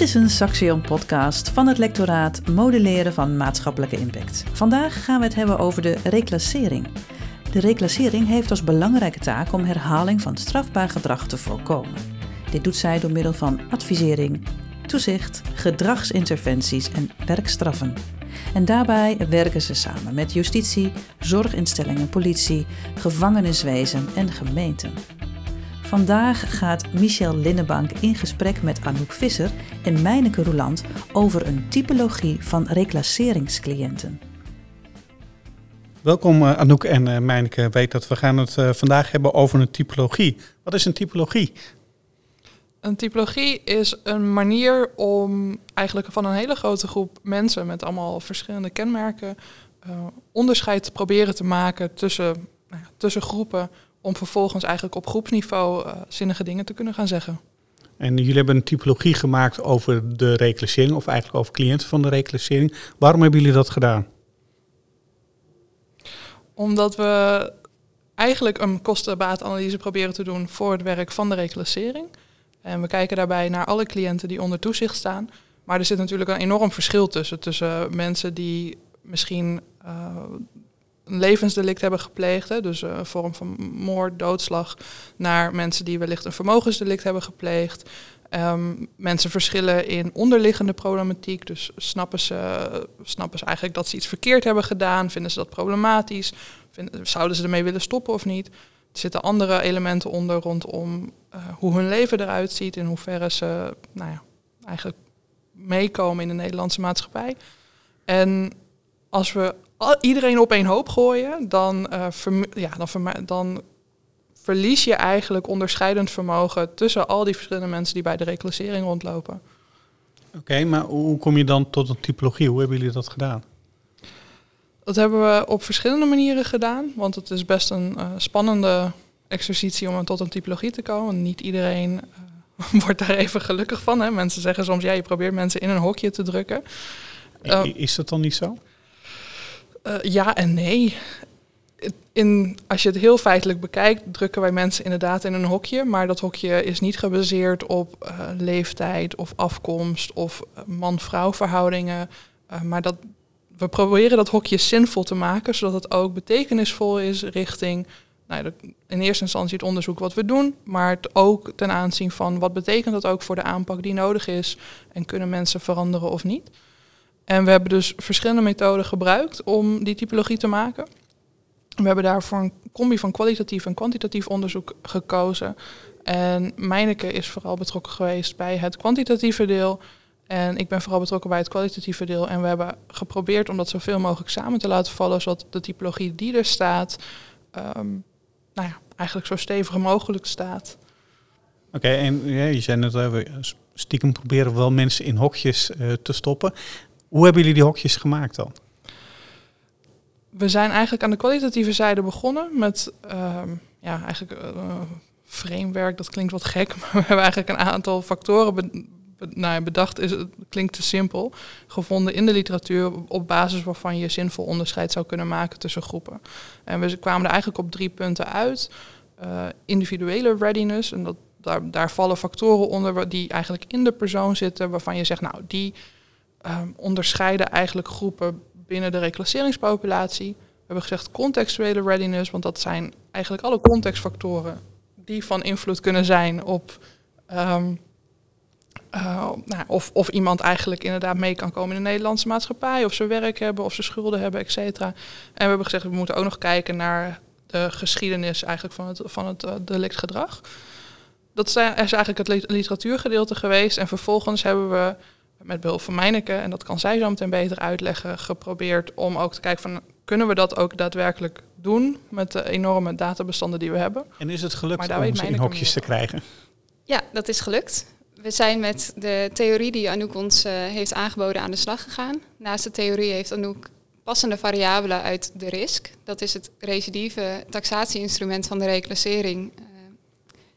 Dit is een Saxion podcast van het lectoraat Modelleren van maatschappelijke impact. Vandaag gaan we het hebben over de reclassering. De reclassering heeft als belangrijke taak om herhaling van strafbaar gedrag te voorkomen. Dit doet zij door middel van advisering, toezicht, gedragsinterventies en werkstraffen. En daarbij werken ze samen met justitie, zorginstellingen, politie, gevangeniswezen en gemeenten. Vandaag gaat Michel Linnenbank in gesprek met Anouk Visser en Meineke Roeland over een typologie van reclasseringscliënten. Welkom uh, Anouk en uh, Meineke. Weet dat we gaan het uh, vandaag hebben over een typologie. Wat is een typologie? Een typologie is een manier om eigenlijk van een hele grote groep mensen met allemaal verschillende kenmerken onderscheid te proberen te maken tussen, nou ja, tussen groepen om vervolgens eigenlijk op groepsniveau uh, zinnige dingen te kunnen gaan zeggen. En jullie hebben een typologie gemaakt over de reclassering, of eigenlijk over cliënten van de reclassering. Waarom hebben jullie dat gedaan? Omdat we eigenlijk een kostenbaatanalyse proberen te doen voor het werk van de reclassering. En we kijken daarbij naar alle cliënten die onder toezicht staan. Maar er zit natuurlijk een enorm verschil tussen. Tussen mensen die misschien uh, een levensdelict hebben gepleegd, hè, dus een vorm van moord, doodslag, naar mensen die wellicht een vermogensdelict hebben gepleegd. Um, mensen verschillen in onderliggende problematiek, dus snappen ze, snappen ze eigenlijk dat ze iets verkeerd hebben gedaan, vinden ze dat problematisch, vinden, zouden ze ermee willen stoppen of niet. Er zitten andere elementen onder rondom uh, hoe hun leven eruit ziet, in hoeverre ze nou ja, eigenlijk meekomen in de Nederlandse maatschappij. En als we iedereen op één hoop gooien, dan, uh, ja, dan, dan verlies je eigenlijk onderscheidend vermogen tussen al die verschillende mensen die bij de reclassering rondlopen. Oké, okay, maar hoe kom je dan tot een typologie? Hoe hebben jullie dat gedaan? Dat hebben we op verschillende manieren gedaan, want het is best een uh, spannende exercitie om tot een typologie te komen. Niet iedereen uh, wordt daar even gelukkig van. Hè? Mensen zeggen soms, ja, je probeert mensen in een hokje te drukken. is dat dan niet zo? Uh, ja en nee. In, als je het heel feitelijk bekijkt, drukken wij mensen inderdaad in een hokje. Maar dat hokje is niet gebaseerd op uh, leeftijd of afkomst of man-vrouw verhoudingen. Maar dat, we proberen dat hokje zinvol te maken, zodat het ook betekenisvol is richting nou, in eerste instantie het onderzoek wat we doen, maar het ook ten aanzien van wat betekent dat ook voor de aanpak die nodig is en kunnen mensen veranderen of niet. En we hebben dus verschillende methoden gebruikt om die typologie te maken. We hebben daarvoor een combi van kwalitatief en kwantitatief onderzoek gekozen. En Meineke is vooral betrokken geweest bij het kwantitatieve deel. En ik ben vooral betrokken bij het kwalitatieve deel. En we hebben geprobeerd om dat zoveel mogelijk samen te laten vallen, zodat de typologie die er staat, um, nou ja, eigenlijk zo stevig mogelijk staat. Oké, en ja, je zei net even, stiekem proberen we wel mensen in hokjes uh, te stoppen. Hoe hebben jullie die hokjes gemaakt dan? We zijn eigenlijk aan de kwalitatieve zijde begonnen met uh, ja, eigenlijk uh, framework. Dat klinkt wat gek, maar we hebben eigenlijk een aantal factoren be nou, bedacht. Is, het klinkt te simpel. Gevonden in de literatuur op basis waarvan je zinvol onderscheid zou kunnen maken tussen groepen. En we kwamen er eigenlijk op drie punten uit. Uh, individuele readiness, en dat, daar, daar vallen factoren onder die eigenlijk in de persoon zitten, waarvan je zegt, nou, die um, onderscheiden eigenlijk groepen binnen de reclasseringspopulatie. We hebben gezegd contextuele readiness, want dat zijn eigenlijk alle contextfactoren die van invloed kunnen zijn op um, uh, nou, of, of iemand eigenlijk inderdaad mee kan komen in de Nederlandse maatschappij, of ze werk hebben, of ze schulden hebben, et cetera. En we hebben gezegd, we moeten ook nog kijken naar de geschiedenis eigenlijk van het, van het uh, delictgedrag. Dat is eigenlijk het literatuurgedeelte geweest. En vervolgens hebben we met behulp van Meineke, en dat kan zij zo meteen beter uitleggen, geprobeerd om ook te kijken van kunnen we dat ook daadwerkelijk doen met de enorme databestanden die we hebben. En is het gelukt om ze in hokjes te krijgen? Ja, dat is gelukt. We zijn met de theorie die Anouk ons uh, heeft aangeboden aan de slag gegaan. Naast de theorie heeft Anouk passende variabelen uit de RISC. Dat is het recidieve taxatieinstrument van de reclassering. Uh,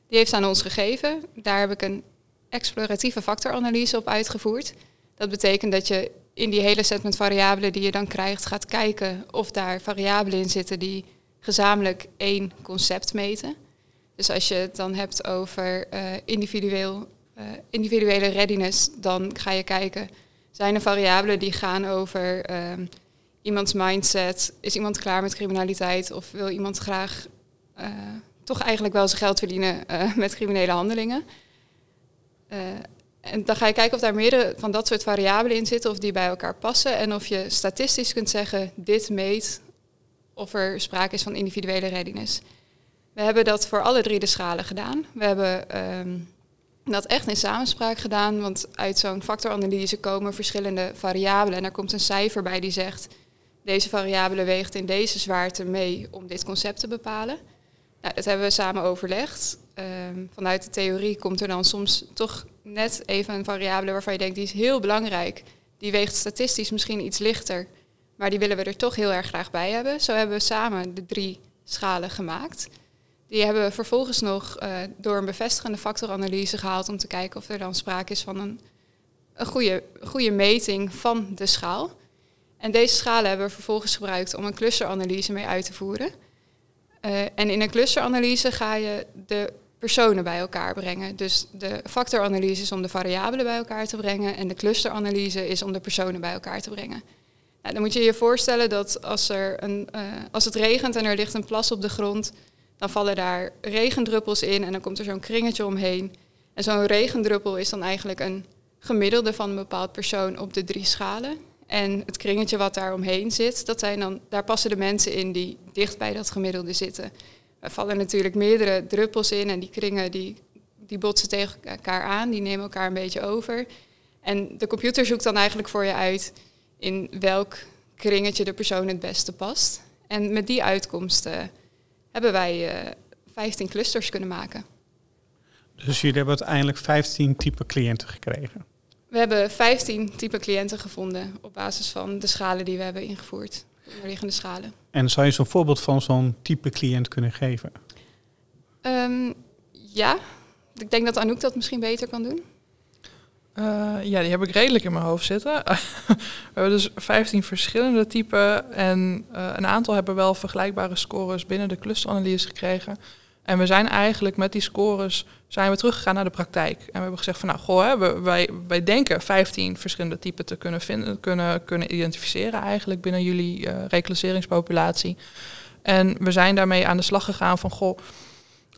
die heeft aan ons gegeven. Daar heb ik een exploratieve factoranalyse op uitgevoerd. Dat betekent dat je in die hele set met variabelen die je dan krijgt gaat kijken of daar variabelen in zitten die gezamenlijk één concept meten. Dus als je het dan hebt over uh, individueel eh, individuele readiness, dan ga je kijken, zijn er variabelen die gaan over ehm, iemands mindset? Is iemand klaar met criminaliteit of wil iemand graag uh, toch eigenlijk wel zijn geld verdienen met criminele handelingen? En dan ga je kijken of daar meerdere van dat soort variabelen in zitten, of die bij elkaar passen. En of je statistisch kunt zeggen, dit meet of er sprake is van individuele readiness. We hebben dat voor alle drie de schalen gedaan. We hebben um, dat echt in samenspraak gedaan, want uit zo'n factoranalyse komen verschillende variabelen. En daar komt een cijfer bij die zegt, deze variabele weegt in deze zwaarte mee om dit concept te bepalen. Nou, dat hebben we samen overlegd. Um, vanuit de theorie komt er dan soms toch net even een variabele waarvan je denkt, die is heel belangrijk. Die weegt statistisch misschien iets lichter, maar die willen we er toch heel erg graag bij hebben. Zo hebben we samen de drie schalen gemaakt. Die hebben we vervolgens nog uh, door een bevestigende factoranalyse gehaald om te kijken of er dan sprake is van een, een goede, goede meting van de schaal. En deze schalen hebben we vervolgens gebruikt om een clusteranalyse mee uit te voeren. Uh, en in een clusteranalyse ga je de personen bij elkaar brengen. Dus de factoranalyse is om de variabelen bij elkaar te brengen en de clusteranalyse is om de personen bij elkaar te brengen. Nou, dan moet je je voorstellen dat als, er een, uh, als het regent en er ligt een plas op de grond, dan vallen daar regendruppels in en dan komt er zo'n kringetje omheen. En zo'n regendruppel is dan eigenlijk een gemiddelde van een bepaald persoon op de drie schalen. En het kringetje wat daar omheen zit, dat zijn dan, daar passen de mensen in die dicht bij dat gemiddelde zitten. Er vallen natuurlijk meerdere druppels in en die kringen die, die botsen tegen elkaar aan, die nemen elkaar een beetje over. En de computer zoekt dan eigenlijk voor je uit in welk kringetje de persoon het beste past. En met die uitkomsten hebben wij uh, 15 clusters kunnen maken. Dus jullie hebben uiteindelijk 15 type cliënten gekregen? We hebben 15 type cliënten gevonden op basis van de schalen die we hebben ingevoerd, onderliggende. En zou je zo'n voorbeeld van zo'n type cliënt kunnen geven? Um, ja, ik denk dat Anouk dat misschien beter kan doen. Uh, ja, die heb ik redelijk in mijn hoofd zitten. we hebben dus 15 verschillende typen en uh, een aantal hebben wel vergelijkbare scores binnen de clusteranalyse gekregen. En we zijn eigenlijk met die scores zijn we teruggegaan naar de praktijk. En we hebben gezegd van nou, goh, hè, wij, wij denken 15 verschillende typen te kunnen, vinden, kunnen, kunnen identificeren eigenlijk binnen jullie uh, reclasseringspopulatie. En we zijn daarmee aan de slag gegaan van goh,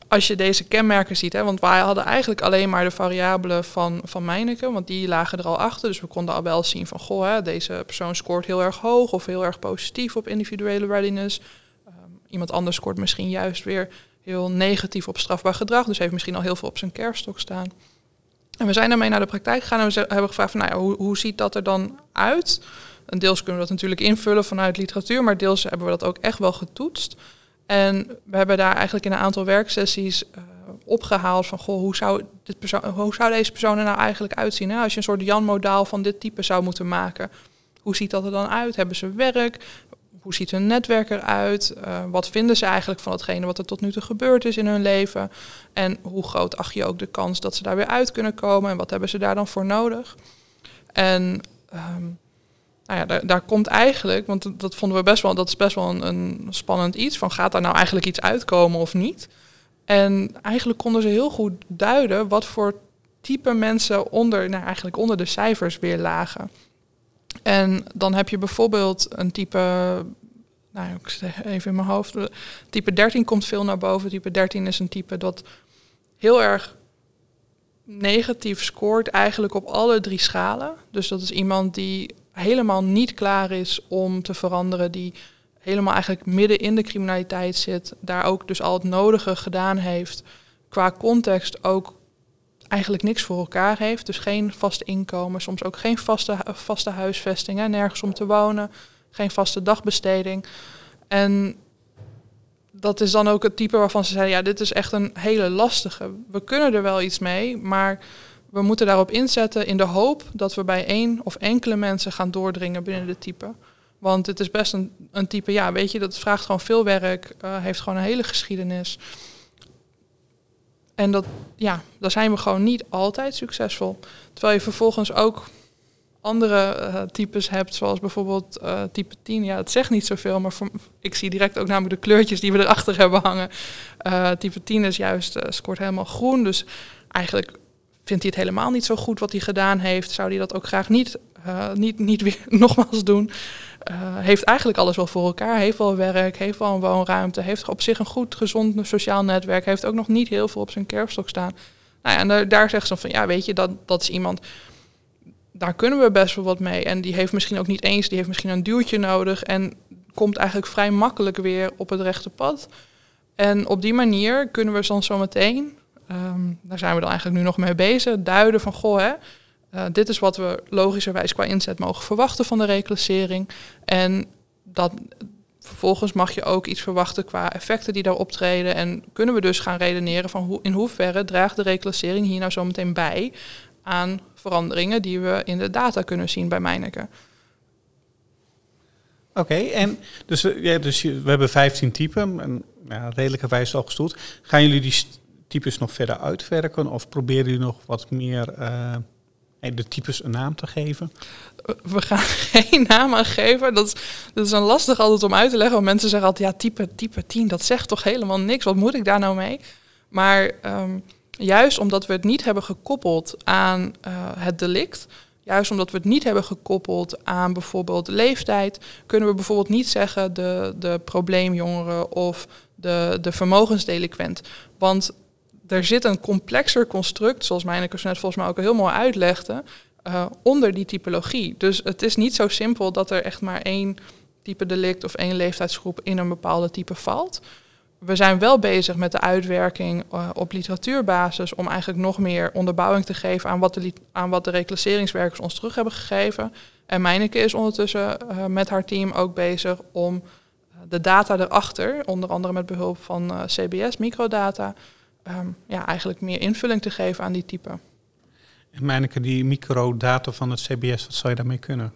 als je deze kenmerken ziet, hè, want wij hadden eigenlijk alleen maar de variabelen van, van Meineke, want die lagen er al achter. Dus we konden al wel zien van, goh, hè, deze persoon scoort heel erg hoog of heel erg positief op individuele readiness. Um, iemand anders scoort misschien juist weer heel negatief op strafbaar gedrag, dus heeft misschien al heel veel op zijn kerststok staan. En we zijn daarmee naar de praktijk gegaan en we hebben gevraagd van, nou hoe, hoe ziet dat er dan uit? En deels kunnen we dat natuurlijk invullen vanuit literatuur, maar deels hebben we dat ook echt wel getoetst. En we hebben daar eigenlijk in een aantal werksessies uh, opgehaald van, goh, hoe zou, dit persoon, hoe zou deze persoon er nou eigenlijk uitzien? Als je een soort Jan-modaal van dit type zou moeten maken, hoe ziet dat er dan uit? Hebben ze werk? Hoe ziet hun netwerk eruit? Uh, wat vinden ze eigenlijk van hetgene wat er tot nu toe gebeurd is in hun leven? En hoe groot acht je ook de kans dat ze daar weer uit kunnen komen? En wat hebben ze daar dan voor nodig? En um, nou ja, daar, daar, komt eigenlijk, want dat vonden we best wel, dat is best wel een, een, spannend iets. Van gaat daar nou eigenlijk iets uitkomen of niet? En eigenlijk konden ze heel goed duiden wat voor type mensen onder, nou eigenlijk onder de cijfers weer lagen. En dan heb je bijvoorbeeld een type, nou ik zeg even in mijn hoofd, type 13 komt veel naar boven. Type 13 is een type dat heel erg negatief scoort eigenlijk op alle drie schalen. Dus dat is iemand die helemaal niet klaar is om te veranderen, die helemaal eigenlijk midden in de criminaliteit zit, daar ook dus al het nodige gedaan heeft, qua context ook eigenlijk niks voor elkaar heeft. Dus geen vaste inkomen, soms ook geen vaste, vaste huisvesting, hè, nergens om te wonen, geen vaste dagbesteding. En dat is dan ook het type waarvan ze zeiden, ja, dit is echt een hele lastige. We kunnen er wel iets mee, maar we moeten daarop inzetten in de hoop dat we bij één of enkele mensen gaan doordringen binnen de type. Want het is best een, een type, ja, weet je, dat vraagt gewoon veel werk, uh, heeft gewoon een hele geschiedenis. En dat, ja, daar zijn we gewoon niet altijd succesvol. Terwijl je vervolgens ook andere uh, types hebt, zoals bijvoorbeeld uh, type 10. Ja, het zegt niet zoveel, maar ik zie direct ook namelijk de kleurtjes die we erachter hebben hangen. Uh, type 10 is juist, scoort helemaal groen, dus eigenlijk vindt hij het helemaal niet zo goed wat hij gedaan heeft? Zou hij dat ook graag niet, niet, niet weer nogmaals doen? Uh, heeft eigenlijk alles wel voor elkaar. Heeft wel werk, heeft wel een woonruimte, heeft op zich een goed, gezond sociaal netwerk. Heeft ook nog niet heel veel op zijn kerfstok staan. Nou ja, en daar, zeggen ze van, ja, weet je, dat, dat is iemand daar kunnen we best wel wat mee. En die heeft misschien ook niet eens, die heeft misschien een duwtje nodig en komt eigenlijk vrij makkelijk weer op het rechte pad. En op die manier kunnen we dan zo meteen, ehm, daar zijn we dan eigenlijk nu nog mee bezig, duiden van goh, hè, uh, dit is wat we logischerwijs qua inzet mogen verwachten van de reclassering. En dat, vervolgens mag je ook iets verwachten qua effecten die daar optreden. En kunnen we dus gaan redeneren van hoe, in hoeverre draagt de reclassering hier nou zo meteen bij aan veranderingen die we in de data kunnen zien bij Meineke. Oké, en dus, dus we hebben 15 typen, en, ja, redelijkerwijs al gestoeld. Gaan jullie die types nog verder uitwerken of proberen jullie nog wat meer uh, de types een naam te geven? We gaan geen naam aan geven. Dat is, dat is een lastig altijd om uit te leggen. Want mensen zeggen altijd, ja, type, type 10, dat zegt toch helemaal niks. Wat moet ik daar nou mee? Maar um, Juist omdat we het niet hebben gekoppeld aan uh, het delict, juist omdat we het niet hebben gekoppeld aan bijvoorbeeld leeftijd, kunnen we bijvoorbeeld niet zeggen de, de probleemjongeren of de, de vermogensdelinquent. Want er zit een complexer construct, zoals Meinekes net volgens mij ook heel mooi uitlegde, uh, onder die typologie. Dus het is niet zo simpel dat er echt maar één type delict of één leeftijdsgroep in een bepaalde type valt we zijn wel bezig met de uitwerking uh, op literatuurbasis om eigenlijk nog meer onderbouwing te geven aan wat de, aan wat de reclasseringswerkers ons terug hebben gegeven. En Meineke is ondertussen uh, met haar team ook bezig om de data erachter, onder andere met behulp van CBS, microdata, um, ja, eigenlijk meer invulling te geven aan die type. En Meineke, die microdata van het CBS, wat zou je daarmee kunnen?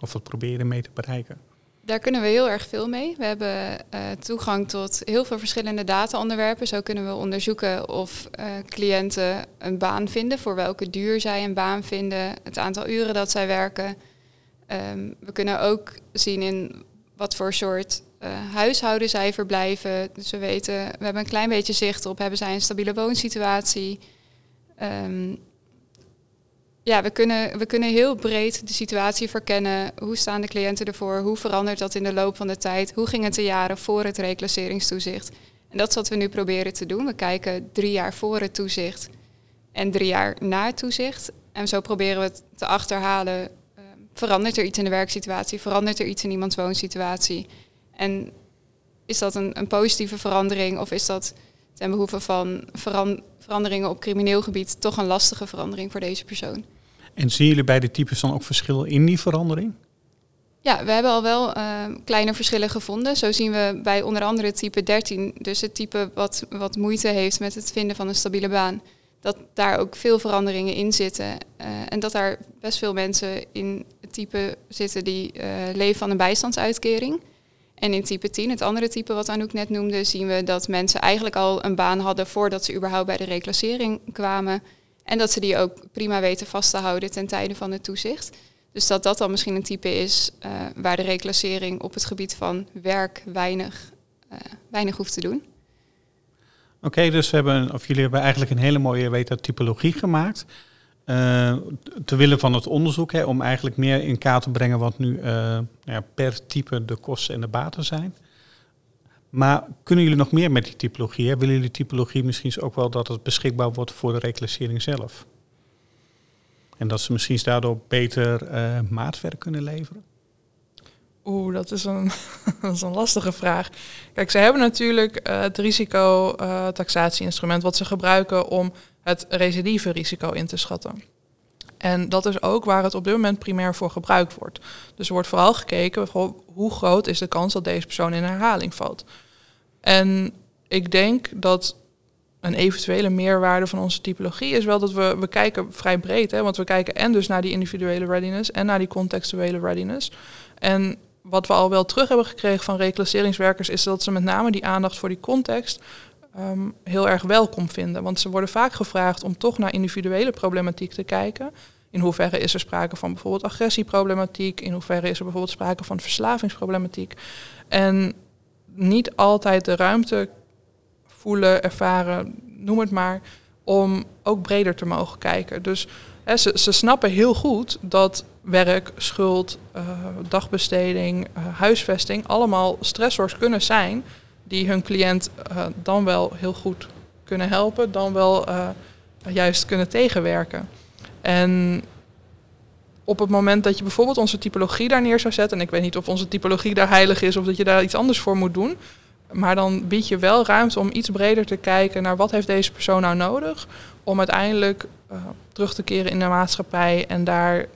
Of wat proberen mee te bereiken? Daar kunnen we heel erg veel mee. We hebben uh, toegang tot heel veel verschillende data-onderwerpen. Zo kunnen we onderzoeken of uh, cliënten een baan vinden, voor welke duur zij een baan vinden, het aantal uren dat zij werken. Um, we kunnen ook zien in wat voor soort huishouden zij verblijven. Dus we weten, we hebben een klein beetje zicht op, hebben zij een stabiele woonsituatie? Um, ja, we kunnen, we kunnen heel breed de situatie verkennen. Hoe staan de cliënten ervoor? Hoe verandert dat in de loop van de tijd? Hoe ging het de jaren voor het reclasseringstoezicht? En dat is wat we nu proberen te doen. We kijken drie jaar voor het toezicht en drie jaar na het toezicht. En zo proberen we te achterhalen. Uh, verandert er iets in de werksituatie? Verandert er iets in iemands woonsituatie? En is dat een, een positieve verandering of is dat ten behoeve van veranderingen op crimineel gebied toch een lastige verandering voor deze persoon? En zien jullie bij de types dan ook verschillen in die verandering? Ja, we hebben al wel uh, kleine verschillen gevonden. Zo zien we bij onder andere type 13, dus het type wat, wat moeite heeft met het vinden van een stabiele baan, dat daar ook veel veranderingen in zitten. Uh, en dat daar best veel mensen in het type zitten die uh, leven van een bijstandsuitkering. En in type 10, het andere type wat Anouk net noemde, zien we dat mensen eigenlijk al een baan hadden voordat ze überhaupt bij de reclassering kwamen. En dat ze die ook prima weten vast te houden ten tijde van het toezicht. Dus dat dat dan misschien een type is uh, waar de reclassering op het gebied van werk weinig, uh, weinig hoeft te doen. Oké, dus we hebben, of jullie hebben eigenlijk een hele mooie weten, typologie gemaakt. Uh, te willen van het onderzoek, hè, om eigenlijk meer in kaart te brengen wat nu ja, per type de kosten en de baten zijn. Maar kunnen jullie nog meer met die typologie? Hè? Willen jullie typologie misschien ook wel dat het beschikbaar wordt voor de reclassering zelf? En dat ze misschien daardoor beter uh, maatwerk kunnen leveren? Oeh, dat is, een, dat is een lastige vraag. Kijk, ze hebben natuurlijk het risicotaxatie-instrument wat ze gebruiken om het recidieve risico in te schatten. En dat is ook waar het op dit moment primair voor gebruikt wordt. Dus er wordt vooral gekeken hoe groot is de kans dat deze persoon in herhaling valt. En ik denk dat een eventuele meerwaarde van onze typologie is wel dat we, we kijken vrij breed. Hè, want we kijken en dus naar die individuele readiness en naar die contextuele readiness. En wat we al wel terug hebben gekregen van reclasseringswerkers is dat ze met name die aandacht voor die context um, heel erg welkom vinden. Want ze worden vaak gevraagd om toch naar individuele problematiek te kijken. In hoeverre is er sprake van bijvoorbeeld agressieproblematiek? In hoeverre is er bijvoorbeeld sprake van verslavingsproblematiek? En niet altijd de ruimte voelen, ervaren, noem het maar, om ook breder te mogen kijken. Dus ze, ze snappen heel goed dat werk, schuld, uh, dagbesteding, uh, huisvesting allemaal stressors kunnen zijn die hun cliënt uh, dan wel heel goed kunnen helpen, dan wel juist kunnen tegenwerken. En op het moment dat je bijvoorbeeld onze typologie daar neer zou zetten, en ik weet niet of onze typologie daar heilig is of dat je daar iets anders voor moet doen, maar dan bied je wel ruimte om iets breder te kijken naar wat heeft deze persoon nou nodig om uiteindelijk uh, terug te keren in de maatschappij en daar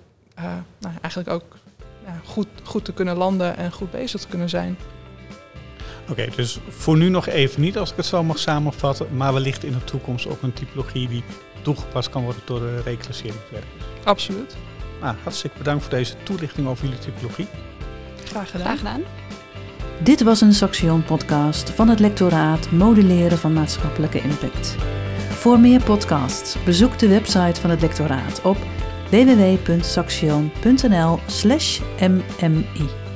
nou, eigenlijk ook goed, goed te kunnen landen en goed bezig te kunnen zijn. Oké, okay, dus voor nu nog even niet als ik het zo mag samenvatten, maar wellicht in de toekomst ook een typologie die toegepast kan worden door de reclasseringswerkers. Absoluut. Nou, hartstikke bedankt voor deze toelichting over jullie typologie. Graag gedaan. Graag gedaan. Dit was een Saxion podcast van het lectoraat Modelleren van maatschappelijke impact. Voor meer podcasts bezoek de website van het lectoraat op www.saxion.nl/mmi.